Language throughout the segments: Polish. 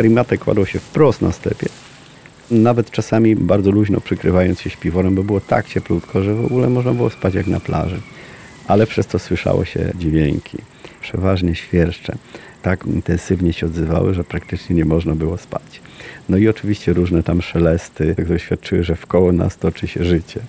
karimaty kładło się wprost na stepie. Nawet czasami bardzo luźno przykrywając się śpiworem, bo było tak cieplutko, że w ogóle można było spać jak na plaży. Ale przez to słyszało się dźwięki, przeważnie świerszcze. Tak intensywnie się odzywały, że praktycznie nie można było spać. No i oczywiście różne tam szelesty, które świadczyły, że wkoło nas toczy się życie.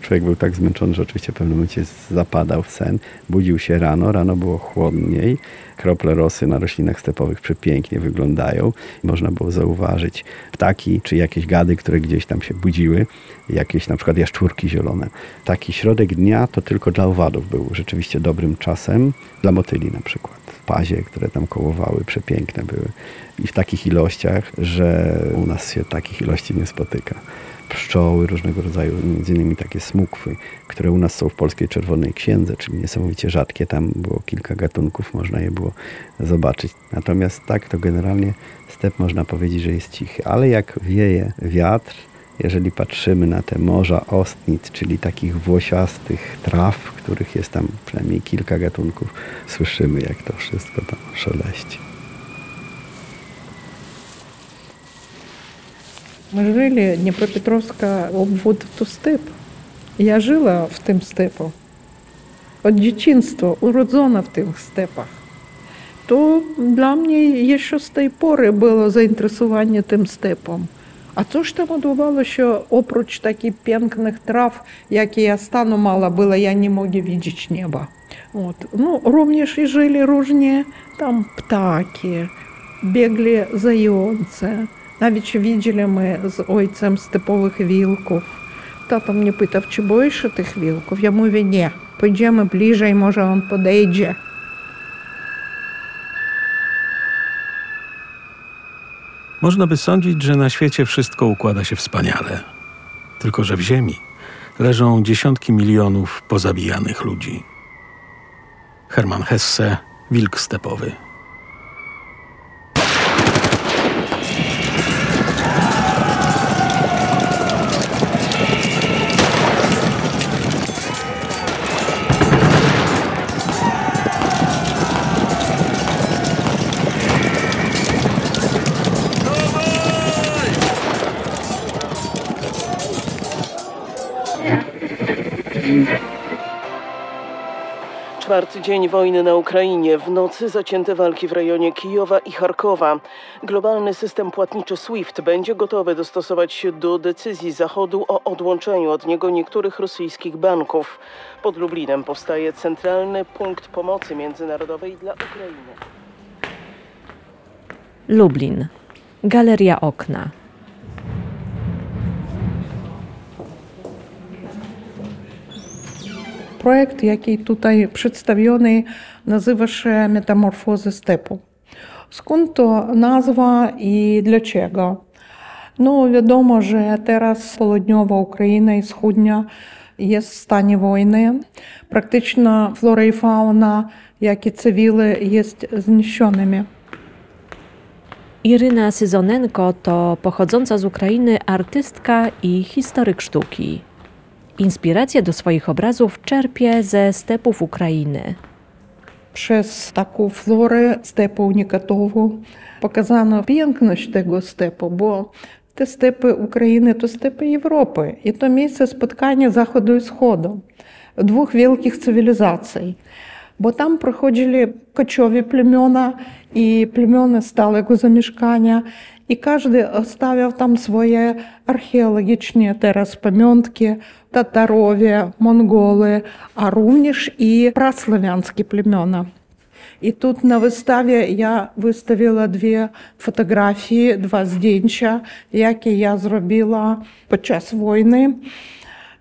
Człowiek był tak zmęczony, że oczywiście w pewnym momencie zapadał w sen. Budził się rano, rano było chłodniej. Krople rosy na roślinach stepowych przepięknie wyglądają. Można było zauważyć ptaki czy jakieś gady, które gdzieś tam się budziły. Jakieś na przykład jaszczurki zielone. Taki środek dnia to tylko dla owadów był rzeczywiście dobrym czasem. Dla motyli na przykład. Pazie, które tam kołowały, przepiękne były. I w takich ilościach, że u nas się takich ilości nie spotyka pszczoły różnego rodzaju, między innymi takie smukwy, które u nas są w polskiej czerwonej księdze, czyli niesamowicie rzadkie. Tam było kilka gatunków, można je było zobaczyć. Natomiast tak to generalnie step można powiedzieć, że jest cichy. Ale jak wieje wiatr, jeżeli patrzymy na te morza ostnic, czyli takich włosiastych traw, których jest tam przynajmniej kilka gatunków, słyszymy jak to wszystko tam szeleści. Ми жили Дніпропетровська обвод то степ. Я жила в тим степу. От дитинства уроdzona в тих степах. То для mnie ще з тієї пори було заінтересування тим степом. А то ж там odbywało що oprócz takich pięknych traw, jakie ja stanu mała była, ja nie mogę widzieć nieba. От. Ну, również i żyli różnie tam ptaki, biegli zające. Навіть widzieli ми з ojcem степових вілків. Тато mnie pytał, czy boisz się tych wilków? Ja mówię, nie. Pójdziemy bliżej, może on podejdzie. Można by sądzić, że na świecie wszystko układa się wspaniale. Tylko, że w Ziemi leżą dziesiątki milionów pozabijanych ludzi. Hermann Hesse, wilk stepowy. Czwarty dzień wojny na Ukrainie. W nocy zacięte walki w rejonie Kijowa i Charkowa. Globalny system płatniczy SWIFT będzie gotowy dostosować się do decyzji Zachodu o odłączeniu od niego niektórych rosyjskich banków. Pod Lublinem powstaje centralny punkt pomocy międzynarodowej dla Ukrainy. Lublin. Galeria Okna. Projekt, jaki tutaj przedstawiony, nazywa się Metamorfozy stepu. Skąd to nazwa i dlaczego? No wiadomo, że teraz południowa Ukraina i wschodnia jest w stanie wojny. Praktyczna flora i fauna, jak i cywile, jest zniszczonymi. Iryna Syzonenko to pochodząca z Ukrainy artystka i historyk sztuki. Inspirację do swoich obrazów czerpie ze stepów Ukrainy. Przez taką florę stepu unikatową pokazano piękność tego stepu, bo te stepy Ukrainy to stepy Europy i to miejsce spotkania Zachodu i Wschodu, dwóch wielkich cywilizacji. Bo tam проходили kociowe plemiona i plemiona stałego zamieszkania, І кожен оставил там свои археологичные терраспоменки, татарові, монголи, а ровнеж і праславянские племена. І тут на виставі я виставила дві фотографії, два здінча, які я зробила під час війни.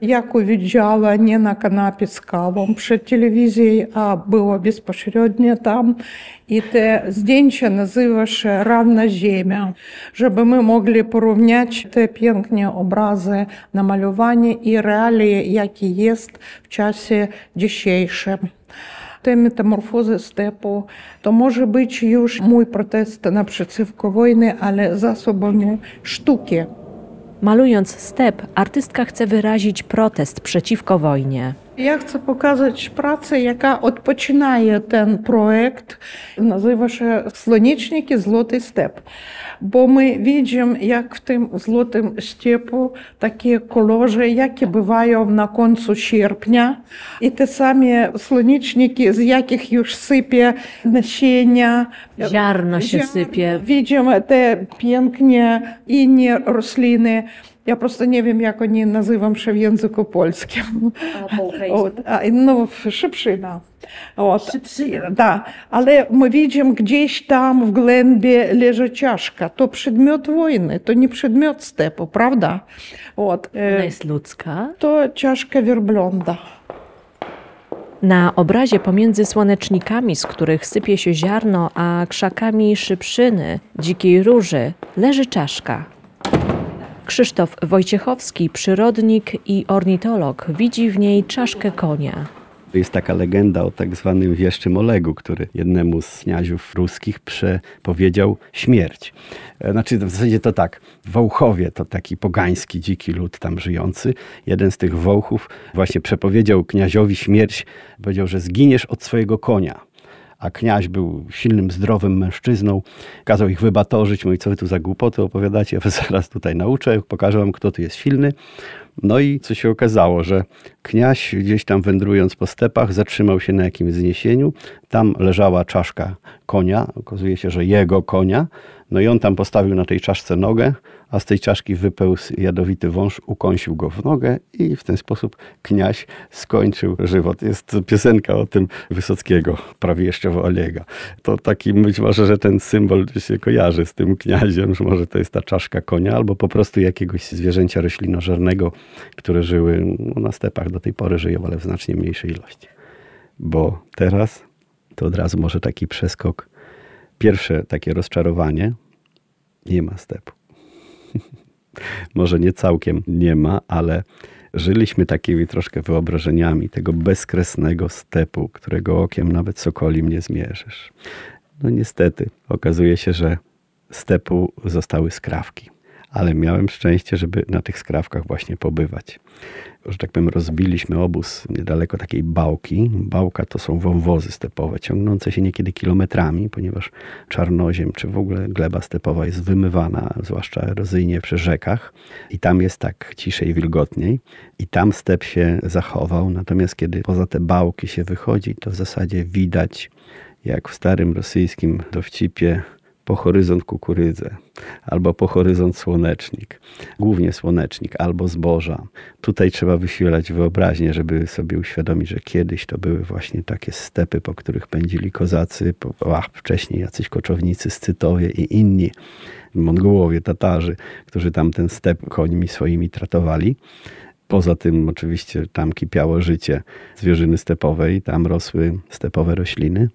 Jak uwidziała nie na kanapie z kawą przed telewizją, a było bezpośrednio tam. I te zdjęcia nazywa się Ranna Ziemia, żeby my mogli porównać te piękne obrazy, namalowanie i realie, jakie jest w czasie dzisiejszym. Te metamorfozy stepu to może być już mój protest naprzeciwko wojny, ale zasobami sztuki. Malując step, artystka chce wyrazić protest przeciwko wojnie. Я chcę pokazać pracę, jaka odpoczynaje ten projekt. Nazywa się Słoneczniki Złoty Step. Bo my widzimy, jak w tym Złotym Stepu takie kolorze, jakie bywają na końcu sierpnia. I te same słoneczniki, z jakich już sypie nasienia. Ziarno się sypie. Widzimy te pięknie inne rośliny. Ja просто nie wiem, jak oni nazywam się w języku polskim. A po От, а, ну, шипшина. От. Да. Ale my widzimy gdzieś tam w głębie leży czaszka. To przedmiot wojny, to nie przedmiot stepu, prawda? От. Ona E, jest ludzka. To czaszka wielbląda. Na obrazie pomiędzy słonecznikami, z których sypie się ziarno, a krzakami szypszyny, dzikiej róży, leży czaszka. Krzysztof Wojciechowski, przyrodnik i ornitolog, widzi w niej czaszkę konia. Jest taka legenda o tak zwanym wieszczym Olegu, który jednemu z kniaziów ruskich przepowiedział śmierć. E, Znaczy w zasadzie to tak, Wołchowie to taki pogański, dziki lud tam żyjący. Jeden z tych Wołchów właśnie przepowiedział kniaziowi śmierć. Powiedział, że zginiesz od swojego konia. A kniaź był silnym, zdrowym mężczyzną. Kazał ich wybatorzyć. Mówi, co wy tu za głupoty opowiadacie? Ja zaraz tutaj nauczę, pokażę wam, kto tu jest silny. No i co się okazało, że kniaź gdzieś tam wędrując po stepach zatrzymał się na jakimś zniesieniu. Tam leżała czaszka konia. Okazuje się, że jego konia. No i on tam postawił na tej czaszce nogę, a z tej czaszki wypełzł jadowity wąż, ukąsił go w nogę i w ten sposób kniaź skończył żywot. Jest piosenka o tym Wysockiego, prawie jeszcze Olega. To taki być może, że ten symbol się kojarzy z tym kniaziem, że może to jest ta czaszka konia, albo po prostu jakiegoś zwierzęcia roślinożernego, które żyły no, na stepach do tej pory żyją, ale w znacznie mniejszej ilości. Bo teraz to od razu może taki przeskok. Pierwsze takie rozczarowanie, nie ma stepu. Może nie całkiem nie ma, ale żyliśmy takimi troszkę wyobrażeniami tego bezkresnego stepu, którego okiem nawet sokolim nie zmierzysz. No niestety, okazuje się, że stepu zostały skrawki. Ale miałem szczęście, żeby na tych skrawkach właśnie pobywać. Że tak powiem, rozbiliśmy obóz niedaleko takiej bałki. Bałka to są wąwozy stepowe, ciągnące się niekiedy kilometrami, ponieważ czarnoziem czy w ogóle gleba stepowa jest wymywana, zwłaszcza erozyjnie przy rzekach. I tam jest tak ciszej, wilgotniej. I tam step się zachował. Natomiast kiedy poza te bałki się wychodzi, to w zasadzie widać, jak w starym rosyjskim dowcipie, po horyzont kukurydzę, albo po horyzont słonecznik, głównie słonecznik, albo zboża. Tutaj trzeba wysiłać wyobraźnię, żeby sobie uświadomić, że kiedyś to były właśnie takie stepy, po których pędzili kozacy, po, wcześniej jacyś koczownicy Scytowie i inni Mongołowie, Tatarzy, którzy tam ten step końmi swoimi tratowali. Poza tym oczywiście tam kipiało życie zwierzyny stepowej, tam rosły stepowe rośliny.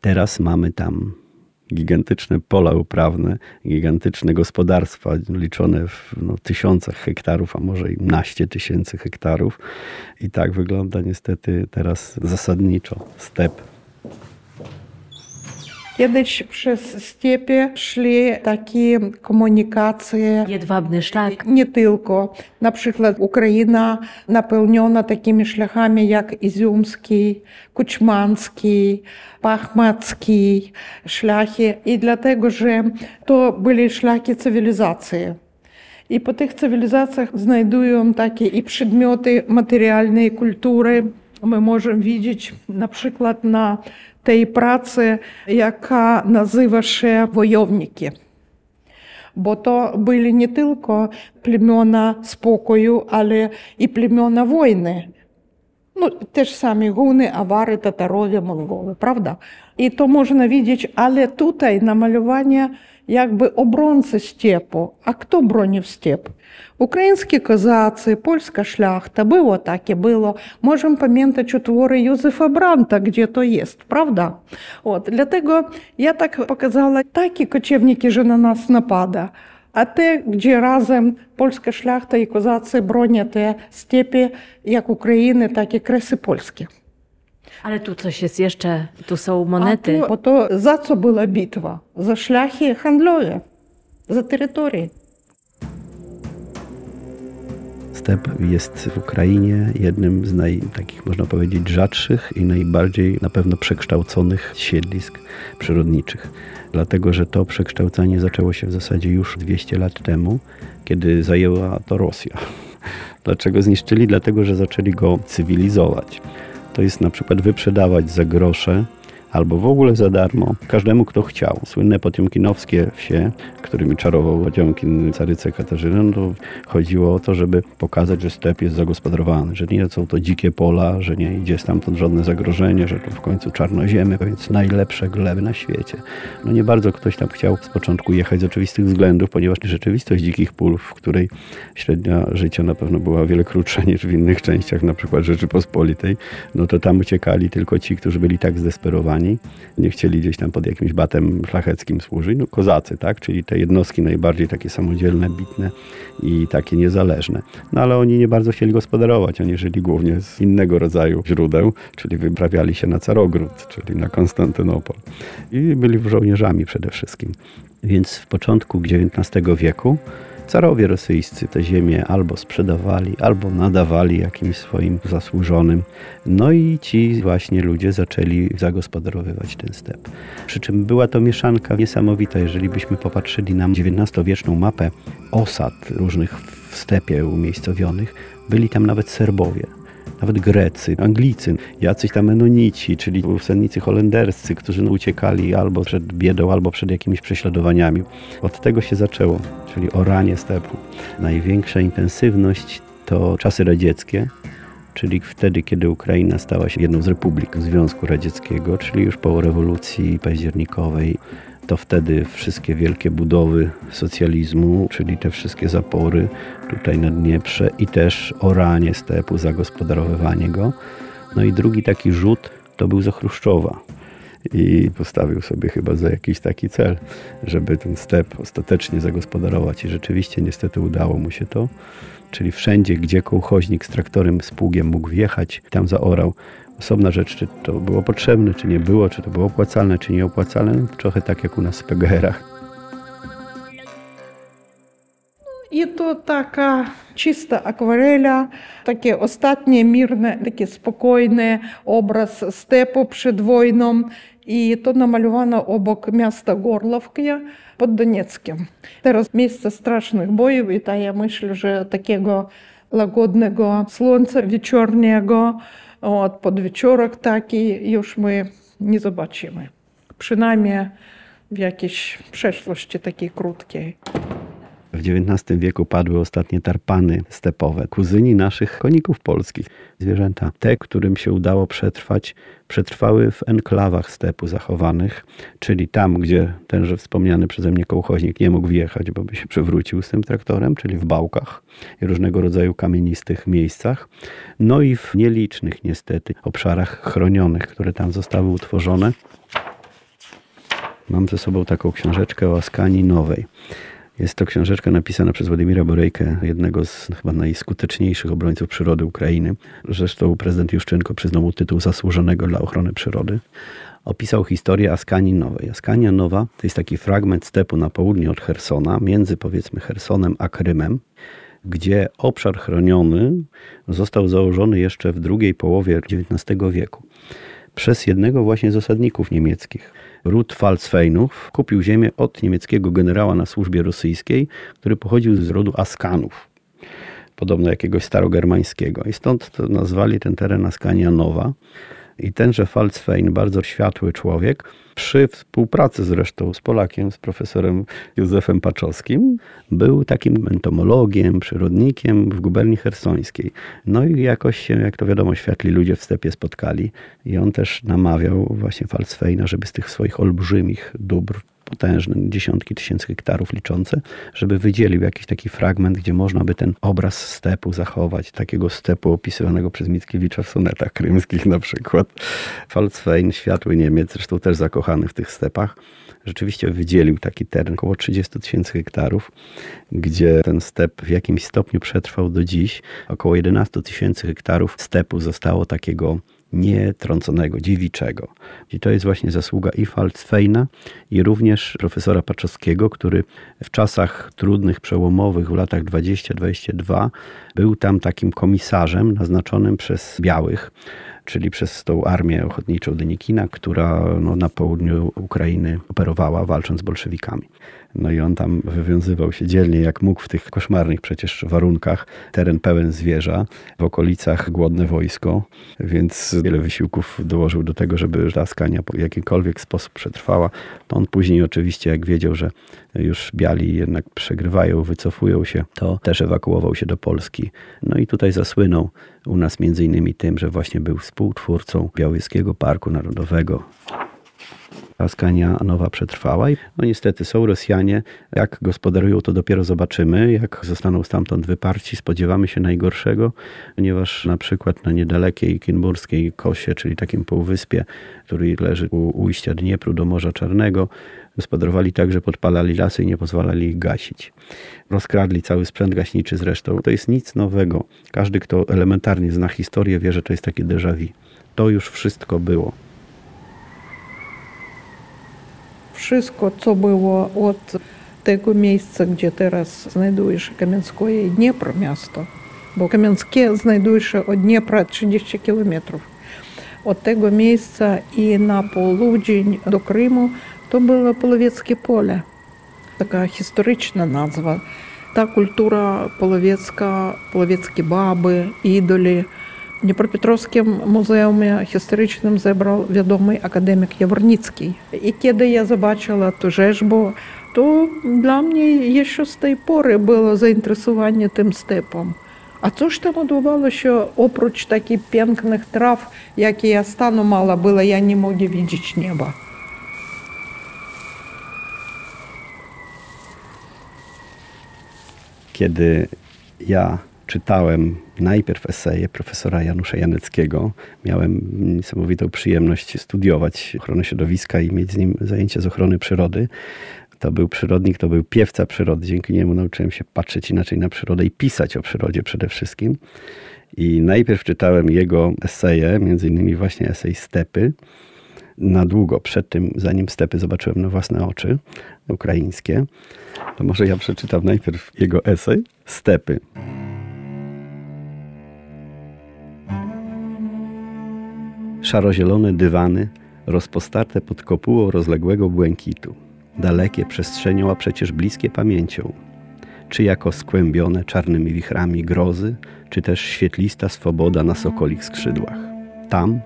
Teraz mamy tam gigantyczne pola uprawne, gigantyczne gospodarstwa liczone w no, tysiącach hektarów, a może i naście tysięcy hektarów. I tak wygląda niestety teraz zasadniczo step. Kiedyś przez stepie szli takie komunikacje Jedwabny szlak. Nie tylko. Na przykład Ukraina napełniona takimi szlakami jak Izumski, Kuczmanski, Pachmacki szlaki. I dlatego, że to byli szlaki cywilizacji. I po tych cywilizacjach znajdują takie i przedmioty materialnej kultury. Na przykład na tej pracy, jaka nazywa się wojowniki. Bo to byli nie tylko plemiona spokoju, ale i plemiona wojny. Ну, те ж самі гуни, авари, татарові, монголи, правда? І то можна widzieć, але tutaj намалювання якби оборонці степу. А хто бронив степ? Українські козаці, польська шляхта, було так і було. Можемо пам'ятати твори Юзефа Бранта, де то є, правда? От, для того я так показала, такі кочевники же на нас напада. А те, де разом польська шляхта і козаці бронять степі як України, так і креси польські. Ale tu coś jest jeszcze, tu są monety. A to, bo to za co była bitwa? Za szlachy handlowe, za terytorię. step jest w Ukrainie jednym z naj, takich, można powiedzieć, rzadszych i najbardziej na pewno przekształconych siedlisk przyrodniczych. Dlatego, że to przekształcanie zaczęło się w zasadzie już 200 lat temu, kiedy zajęła to Rosja. Dlaczego zniszczyli? Dlatego, że zaczęli go cywilizować. To jest na przykład wyprzedawać za grosze albo w ogóle za darmo każdemu, kto chciał. Słynne potiomkinowskie wsie, którymi czarował Potiomkin carycę Katarzynę, no chodziło o to, żeby pokazać, że step jest zagospodarowany, że nie są to dzikie pola, że nie idzie stamtąd żadne zagrożenie, że to w końcu czarnoziemy, więc najlepsze gleby na świecie. No nie bardzo ktoś tam chciał z początku jechać z oczywistych względów, ponieważ rzeczywistość dzikich pól, w której średnia życia na pewno była o wiele krótsza niż w innych częściach, na przykład Rzeczypospolitej, no to tam uciekali tylko ci, którzy byli tak zdesperowani, nie chcieli gdzieś tam pod jakimś batem szlacheckim służyć, no kozacy, tak, czyli te jednostki najbardziej takie samodzielne, bitne i takie niezależne. No ale oni nie bardzo chcieli gospodarować, oni żyli głównie z innego rodzaju źródeł, czyli wyprawiali się na Carogród, czyli na Konstantynopol. I byli żołnierzami przede wszystkim. Więc w początku XIX wieku Carowie rosyjscy te ziemię albo sprzedawali, albo nadawali jakimś swoim zasłużonym. No i ci właśnie ludzie zaczęli zagospodarowywać ten step. Przy czym była to mieszanka niesamowita. Jeżeli byśmy popatrzyli na XIX-wieczną mapę osad różnych w stepie umiejscowionych, byli tam nawet Serbowie nawet Grecy, Anglicy, jacyś tam Menonici, czyli usennicy holenderscy, którzy uciekali albo przed biedą, albo przed jakimiś prześladowaniami. Od tego się zaczęło, czyli oranie stepu. Największa intensywność to czasy radzieckie, czyli wtedy, kiedy Ukraina stała się jedną z republik Związku Radzieckiego, czyli już po rewolucji październikowej to wtedy wszystkie wielkie budowy socjalizmu, czyli te wszystkie zapory tutaj na Dnieprze i też oranie stepu, zagospodarowywanie go. No i drugi taki rzut to był za Chruszczowa. I postawił sobie chyba za jakiś taki cel, żeby ten step ostatecznie zagospodarować. I rzeczywiście niestety udało mu się to. Czyli wszędzie, gdzie kołchoźnik z traktorem, z pługiem mógł wjechać, tam zaorał Osobna rzecz, czy to było potrzebne, czy nie było, czy to było opłacalne, czy nieopłacalne. Trochę tak jak u nas w PGR-ach. І то така чиста аквареля, таке остатнє мірне, таке спокійне образ степу przed wojną. I to namalowano obok miasta Gorlowki pod Donieckiem. Teraz miejsce strasznych bojów i ta ja myślę, że takiego łagodnego słońca wieczornego, od podwieczorek taki już my nie zobaczymy. Przynajmniej w jakiejś przeszłości takiej krótkiej. W XIX wieku padły ostatnie tarpany stepowe, kuzyni naszych koników polskich. Zwierzęta, te, którym się udało przetrwać, przetrwały w enklawach stepu zachowanych, czyli tam, gdzie tenże wspomniany przeze mnie kołchoźnik nie mógł wjechać, bo by się przewrócił z tym traktorem, czyli w bałkach i różnego rodzaju kamienistych miejscach. No i w nielicznych niestety obszarach chronionych, które tam zostały utworzone. Mam ze sobą taką książeczkę o Askanii Nowej. Jest to książeczka napisana przez Władimira Borejkę, jednego z chyba najskuteczniejszych obrońców przyrody Ukrainy. Zresztą prezydent Juszczynko przyznał mu tytuł zasłużonego dla ochrony przyrody. Opisał historię Askanii Nowej. Askania Nowa to jest taki fragment stepu na południe od Hersona, między powiedzmy Hersonem a Krymem, gdzie obszar chroniony został założony jeszcze w drugiej połowie XIX wieku przez jednego właśnie z osadników niemieckich. Ród Falzfeinów kupił ziemię od niemieckiego generała na służbie rosyjskiej, który pochodził z rodu Askanów, podobno jakiegoś starogermańskiego. I stąd nazwali ten teren Askania Nowa. I tenże Falzfein, bardzo światły człowiek, przy współpracy zresztą z Polakiem, z profesorem Józefem Paczowskim, był takim entomologiem, przyrodnikiem w guberni hersońskiej. No i jakoś się, jak to wiadomo, światli ludzie w stepie spotkali i on też namawiał właśnie Falzfeina, żeby z tych swoich olbrzymich dóbr potężne, dziesiątki tysięcy hektarów liczące, żeby wydzielił jakiś taki fragment, gdzie można by ten obraz stepu zachować, takiego stepu opisywanego przez Mickiewicza w sonetach krymskich na przykład. Falzfein, światły Niemiec, zresztą też zakochany w tych stepach, rzeczywiście wydzielił taki teren, około 30 tysięcy hektarów, gdzie ten step w jakimś stopniu przetrwał do dziś. Około 11 tysięcy hektarów stepu zostało takiego nietrąconego, dziewiczego. I to jest właśnie zasługa i Falcfejna, i również profesora Paczowskiego, który w czasach trudnych, przełomowych, w latach 20-22 był tam takim komisarzem naznaczonym przez białych, czyli przez tą armię ochotniczą Denikina, która no, na południu Ukrainy operowała, walcząc z bolszewikami. No i on tam wywiązywał się dzielnie jak mógł w tych koszmarnych przecież warunkach. Teren pełen zwierza, w okolicach głodne wojsko, więc wiele wysiłków dołożył do tego, żeby ta skania w jakikolwiek sposób przetrwała. To on później oczywiście, jak wiedział, że już biali jednak przegrywają, wycofują się, to też ewakuował się do Polski. No i tutaj zasłynął u nas między innymi tym, że właśnie był współtwórcą Białowieskiego Parku Narodowego. Askania nowa przetrwała. No niestety są Rosjanie. Jak gospodarują, to dopiero zobaczymy. Jak zostaną stamtąd wyparci, spodziewamy się najgorszego, ponieważ na przykład na niedalekiej kinburskiej Kosie, czyli takim półwyspie, który leży u ujścia Dniepru do Morza Czarnego, gospodarowali tak, że podpalali lasy i nie pozwalali ich gasić. Rozkradli cały sprzęt gaśniczy zresztą. To jest nic nowego. Każdy, kto elementarnie zna historię, wie, że to jest takie déjà vu. To już wszystko było. wszystko, co było od tego miejsca, gdzie teraz znajduje Кам'янське і Дніпро місто. Бо Кам'янське знайдуєш від Дніпра 30 кілометрів. От того місця і на полуджень до Криму то було Половецьке поле. Така історична назва. Та культура половецька, половецькі баби, ідолі. Дніпропетровським музеєм е, історичним зібрав відомий академік Яворніцький. І те, де я побачила ту жежбу, то для мене є що з тієї пори було заінтересування тим степом. А це ж там удавало, що опроч таких пенкних трав, які я стану мала було, я не мог бачити неба. Kiedy ja czytałem najpierw eseje profesora Janusza Janeckiego. Miałem niesamowitą przyjemność studiować ochronę środowiska i mieć z nim zajęcia z ochrony przyrody. To był przyrodnik, to był piewca przyrody. Dzięki niemu nauczyłem się patrzeć inaczej na przyrodę i pisać o przyrodzie przede wszystkim. I najpierw czytałem jego eseje, między innymi właśnie esej Stepy. Na długo przed tym, zanim Stepy zobaczyłem na własne oczy, ukraińskie, to może ja przeczytam najpierw jego esej Stepy. Szarozielone dywany, rozpostarte pod kopułą rozległego błękitu, dalekie przestrzenią, a przecież bliskie pamięcią, czy jako skłębione czarnymi wichrami grozy, czy też świetlista swoboda na sokolich skrzydłach. Tam,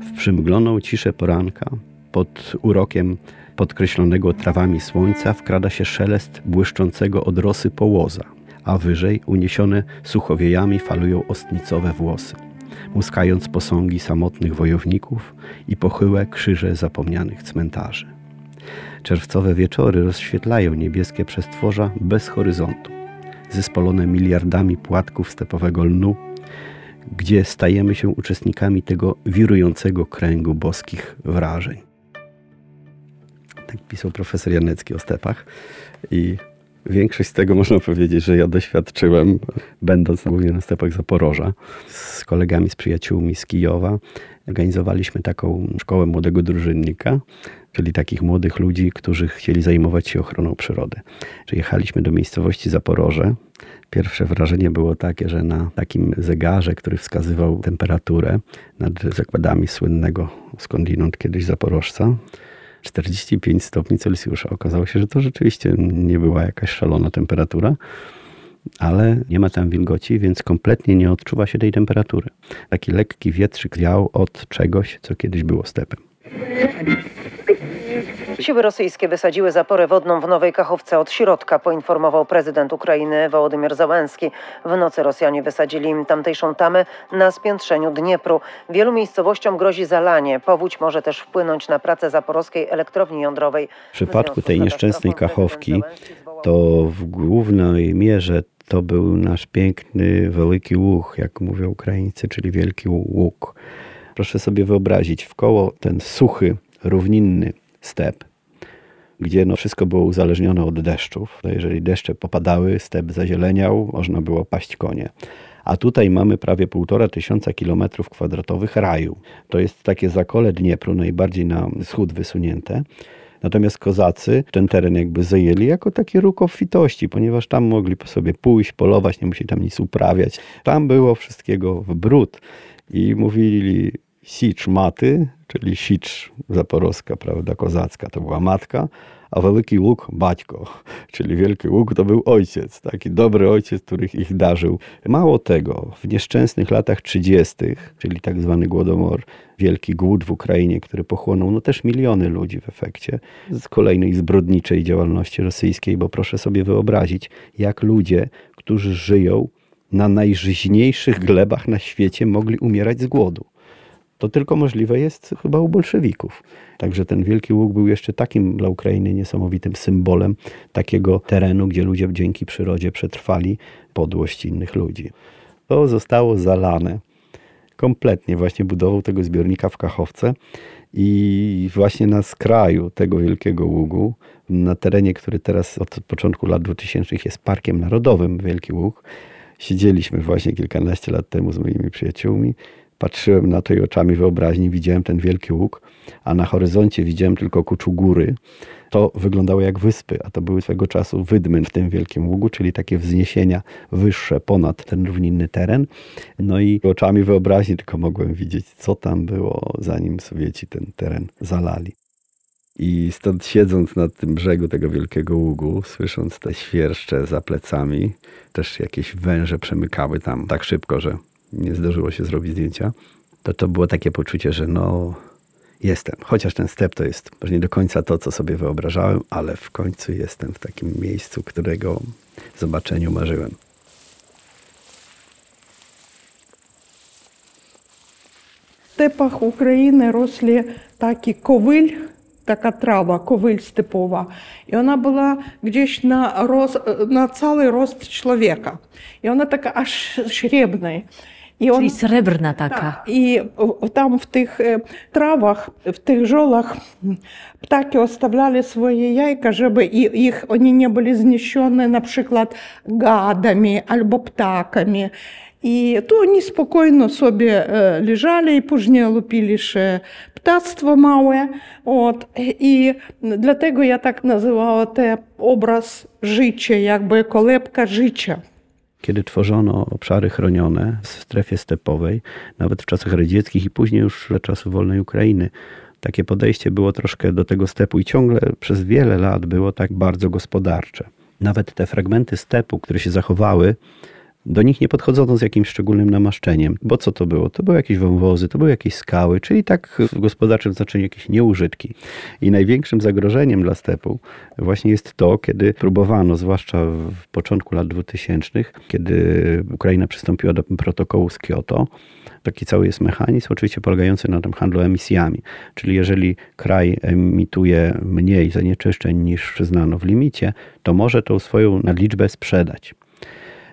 w przymgloną ciszę poranka, pod urokiem podkreślonego trawami słońca wkrada się szelest błyszczącego od rosy połoza, a wyżej uniesione suchowiejami falują ostnicowe włosy muskając posągi samotnych wojowników i pochyłe krzyże zapomnianych cmentarzy. Czerwcowe wieczory rozświetlają niebieskie przestworza bez horyzontu, zespolone miliardami płatków stepowego lnu, gdzie stajemy się uczestnikami tego wirującego kręgu boskich wrażeń. Tak pisał profesor Janecki o stepach i Większość z tego można powiedzieć, że ja doświadczyłem, będąc głównie na stepach Zaporoża, z kolegami, z przyjaciółmi z Kijowa. Organizowaliśmy taką szkołę młodego drużynnika, czyli takich młodych ludzi, którzy chcieli zajmować się ochroną przyrody. Przyjechaliśmy do miejscowości Zaporoże. Pierwsze wrażenie było takie, że na takim zegarze, który wskazywał temperaturę nad zakładami słynnego skądinąd kiedyś Zaporożca, 45 stopni Celsjusza. Okazało się, że to rzeczywiście nie była jakaś szalona temperatura, ale nie ma tam wilgoci, więc kompletnie nie odczuwa się tej temperatury. Taki lekki wietrzyk wiał od czegoś, co kiedyś było stepem. Siły rosyjskie wysadziły zaporę wodną w Nowej Kachowce od środka, poinformował prezydent Ukrainy Wołodymyr Załęski. W nocy Rosjanie wysadzili im tamtejszą tamę na spiętrzeniu Dniepru. Wielu miejscowościom grozi zalanie. Powódź może też wpłynąć na pracę zaporowskiej elektrowni jądrowej. W przypadku tej nieszczęsnej Kachowki to w głównej mierze to był nasz piękny, wielki łuk, jak mówią Ukraińcy, czyli wielki łuk. Proszę sobie wyobrazić, w koło ten suchy, równinny step, gdzie no wszystko było uzależnione od deszczów. Jeżeli deszcze popadały, step zazieleniał, można było paść konie. A tutaj mamy prawie półtora tysiąca kilometrów kwadratowych raju. To jest takie zakole Dniepru, najbardziej na wschód wysunięte. Natomiast kozacy ten teren jakby zajęli jako taki róg obfitości, ponieważ tam mogli sobie pójść, polować, nie musieli tam nic uprawiać. Tam było wszystkiego w brud. I mówili sicz maty, czyli sicz zaporowska, prawda, kozacka, to była matka, a wielki łuk baćko, czyli wielki łuk to był ojciec, taki dobry ojciec, których ich darzył. Mało tego, w nieszczęsnych latach 30., czyli tak zwany głodomor, wielki głód w Ukrainie, który pochłonął no też miliony ludzi w efekcie z kolejnej zbrodniczej działalności rosyjskiej, bo proszę sobie wyobrazić, jak ludzie, którzy żyją na najżyźniejszych glebach na świecie, mogli umierać z głodu. To tylko możliwe jest chyba u bolszewików. Także ten Wielki Łuk był jeszcze takim dla Ukrainy niesamowitym symbolem takiego terenu, gdzie ludzie dzięki przyrodzie przetrwali podłość innych ludzi. To zostało zalane kompletnie właśnie budową tego zbiornika w Kachowce i właśnie na skraju tego Wielkiego Ługu, na terenie, który teraz od początku lat 2000 jest Parkiem Narodowym Wielki Ług, siedzieliśmy właśnie kilkanaście lat temu z moimi przyjaciółmi Patrzyłem na to i oczami wyobraźni widziałem ten wielki łuk, a na horyzoncie widziałem tylko kuczu góry. To wyglądało jak wyspy, a to były swego czasu wydmy w tym wielkim ługu, czyli takie wzniesienia wyższe ponad ten równinny teren. No i oczami wyobraźni tylko mogłem widzieć, co tam było, zanim Sowieci ten teren zalali. I stąd siedząc na tym brzegu tego wielkiego ługu, słysząc te świerszcze za plecami, też jakieś węże przemykały tam tak szybko, że nie zdarzyło się zrobić zdjęcia, to to było takie poczucie, że no jestem. Chociaż ten step to jest może nie do końca to, co sobie wyobrażałem, ale w końcu jestem w takim miejscu, którego zobaczeniu marzyłem. W stepach України росли такі ковиль, така трава, ковиль степова. І вона була gdzieś на, роз, на цілий рост чоловіка. І вона така аж шребна. I on, Czyli srebrna taka. Tak. I tam w tych e, trawach, w tych żolach ptaki ostawiali swoje jajka, żeby ich, oni nie byli zniesione na przykład gadami albo ptakami. I tu oni spokojno sobie e, leżali i później lupili się ptactwo małe. От. I dlatego ja tak nazywała ten obraz życia, jakby kolebka życia kiedy tworzono obszary chronione w strefie stepowej, nawet w czasach radzieckich i później już za czasów wolnej Ukrainy. Takie podejście było troszkę do tego stepu i ciągle przez wiele lat było tak bardzo gospodarcze. Nawet te fragmenty stepu, które się zachowały, do nich nie podchodzono z jakimś szczególnym namaszczeniem. Bo co to było? To były jakieś wąwozy, to były jakieś skały, czyli tak w gospodarczym znaczeniu jakieś nieużytki. I największym zagrożeniem dla stepu właśnie jest to, kiedy próbowano, zwłaszcza w początku lat 2000, kiedy Ukraina przystąpiła do protokołu z Kioto, taki cały jest mechanizm, oczywiście polegający na tym handlu emisjami. Czyli jeżeli kraj emituje mniej zanieczyszczeń niż przyznano w limicie, to może tą swoją nadliczbę sprzedać.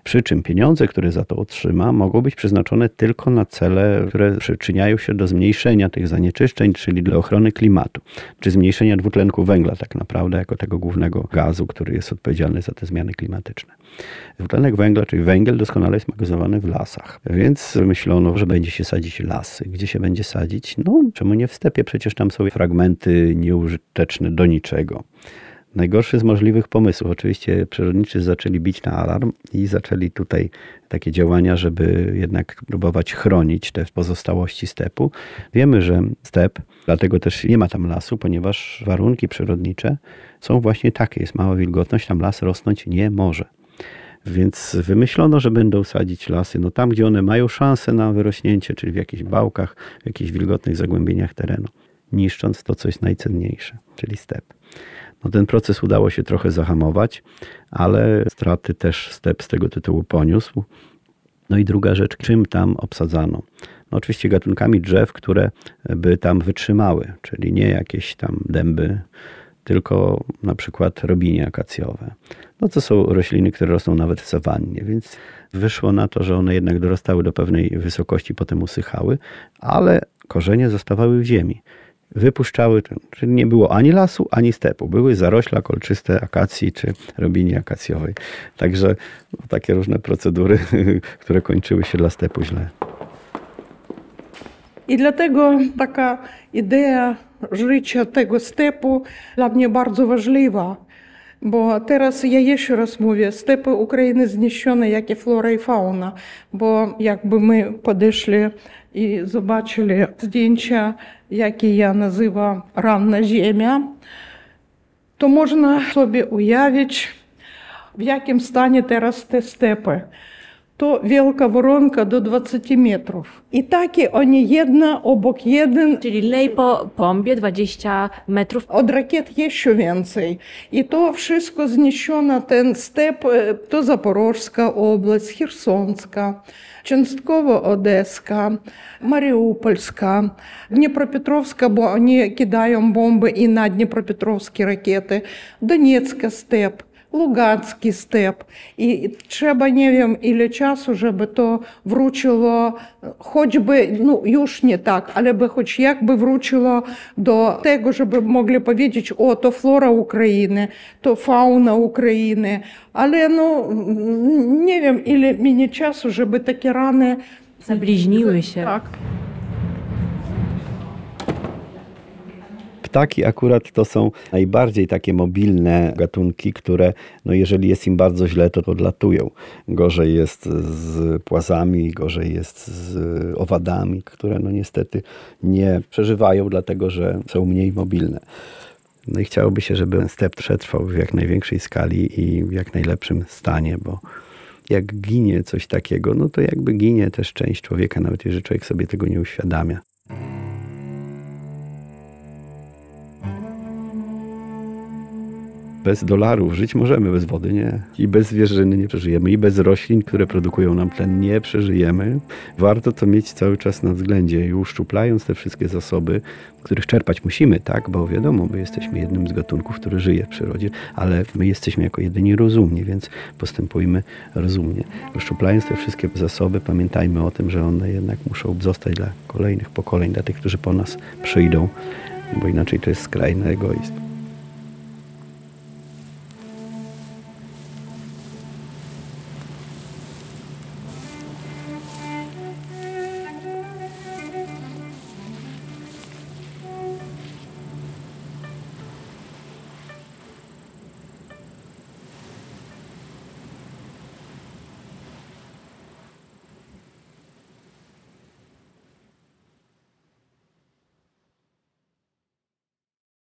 Przy czym pieniądze, które za to otrzyma, mogą być przeznaczone tylko na cele, które przyczyniają się do zmniejszenia tych zanieczyszczeń, czyli dla ochrony klimatu, czy zmniejszenia dwutlenku węgla, tak naprawdę, jako tego głównego gazu, który jest odpowiedzialny za te zmiany klimatyczne. Dwutlenek węgla, czyli węgiel, doskonale jest magazynowany w lasach. Więc myślono, że będzie się sadzić lasy. Gdzie się będzie sadzić? No, czemu nie w stepie? Przecież tam są fragmenty nieużyteczne do niczego. Najgorszy z możliwych pomysłów. Oczywiście przyrodniczy zaczęli bić na alarm i zaczęli tutaj takie działania, żeby jednak próbować chronić te pozostałości stepu. Wiemy, że step, dlatego też nie ma tam lasu, ponieważ warunki przyrodnicze są właśnie takie. Jest mała wilgotność, tam las rosnąć nie może. Więc wymyślono, że będą sadzić lasy no tam, gdzie one mają szansę na wyrośnięcie, czyli w jakichś bałkach, w jakichś wilgotnych zagłębieniach terenu, niszcząc to, co jest najcenniejsze, czyli step. No ten proces udało się trochę zahamować, ale straty też step z tego tytułu poniósł. No i druga rzecz, czym tam obsadzano? No oczywiście gatunkami drzew, które by tam wytrzymały, czyli nie jakieś tam dęby, tylko na przykład robinie akacjowe. No to są rośliny, które rosną nawet w sawannie, więc wyszło na to, że one jednak dorastały do pewnej wysokości, potem usychały, ale korzenie zostawały w ziemi. Wypuszczały ten, czyli nie było ani lasu, ani stepu. Były zarośla kolczyste akacji czy robini akacjowej. Także no, takie różne procedury, które kończyły się dla stepu źle. I dlatego taka idea życia tego stepu dla mnie bardzo ważliwa. Бо teraz ja jeszcze raz mówię, степи України знищені, як і флора і фауна. Бо якби ми подійшли і побачили здінчя, які я називаю «Ранна земля», то можна собі уявити, в якому стані зараз те степи. To wielka woronka do 20 metrów. I takie oni jedna obok jeden Czyli lej po bombie 20 metrów. od rakiet jeszcze więcej. I to wszystko zniszczono, ten step, e, to Запорожська область, Херсонська, частково Одеська, Маріупольська, Дніпропетровська, бо вони кидають бомби і на Дніпропетровські ракети, Донецька степ. Луганський степ, і треба не вім, ілі часу, щоб то вручило, хоч би ну юж не так, але би хоч як би вручило до того, щоб могли повідати, о, то флора України, то фауна України. Але ну не вім, ілі мені часу, щоб такі рани заближнілися. Так. Ptaki akurat to są najbardziej takie mobilne gatunki, które no jeżeli jest im bardzo źle, to odlatują. Gorzej jest z płazami, gorzej jest z owadami, które no niestety nie przeżywają, dlatego że są mniej mobilne. No i chciałoby się, żeby step przetrwał w jak największej skali i w jak najlepszym stanie, bo jak ginie coś takiego, no to jakby ginie też część człowieka, nawet jeżeli człowiek sobie tego nie uświadamia. Bez dolarów żyć możemy, bez wody nie. I bez zwierzyny nie przeżyjemy, i bez roślin, które produkują nam tlen, nie przeżyjemy. Warto to mieć cały czas na względzie i uszczuplając te wszystkie zasoby, których czerpać musimy, tak, bo wiadomo, my jesteśmy jednym z gatunków, który żyje w przyrodzie, ale my jesteśmy jako jedyni rozumni, więc postępujmy rozumnie. Uszczuplając te wszystkie zasoby, pamiętajmy o tym, że one jednak muszą zostać dla kolejnych pokoleń, dla tych, którzy po nas przyjdą, bo inaczej to jest skrajny egoizm.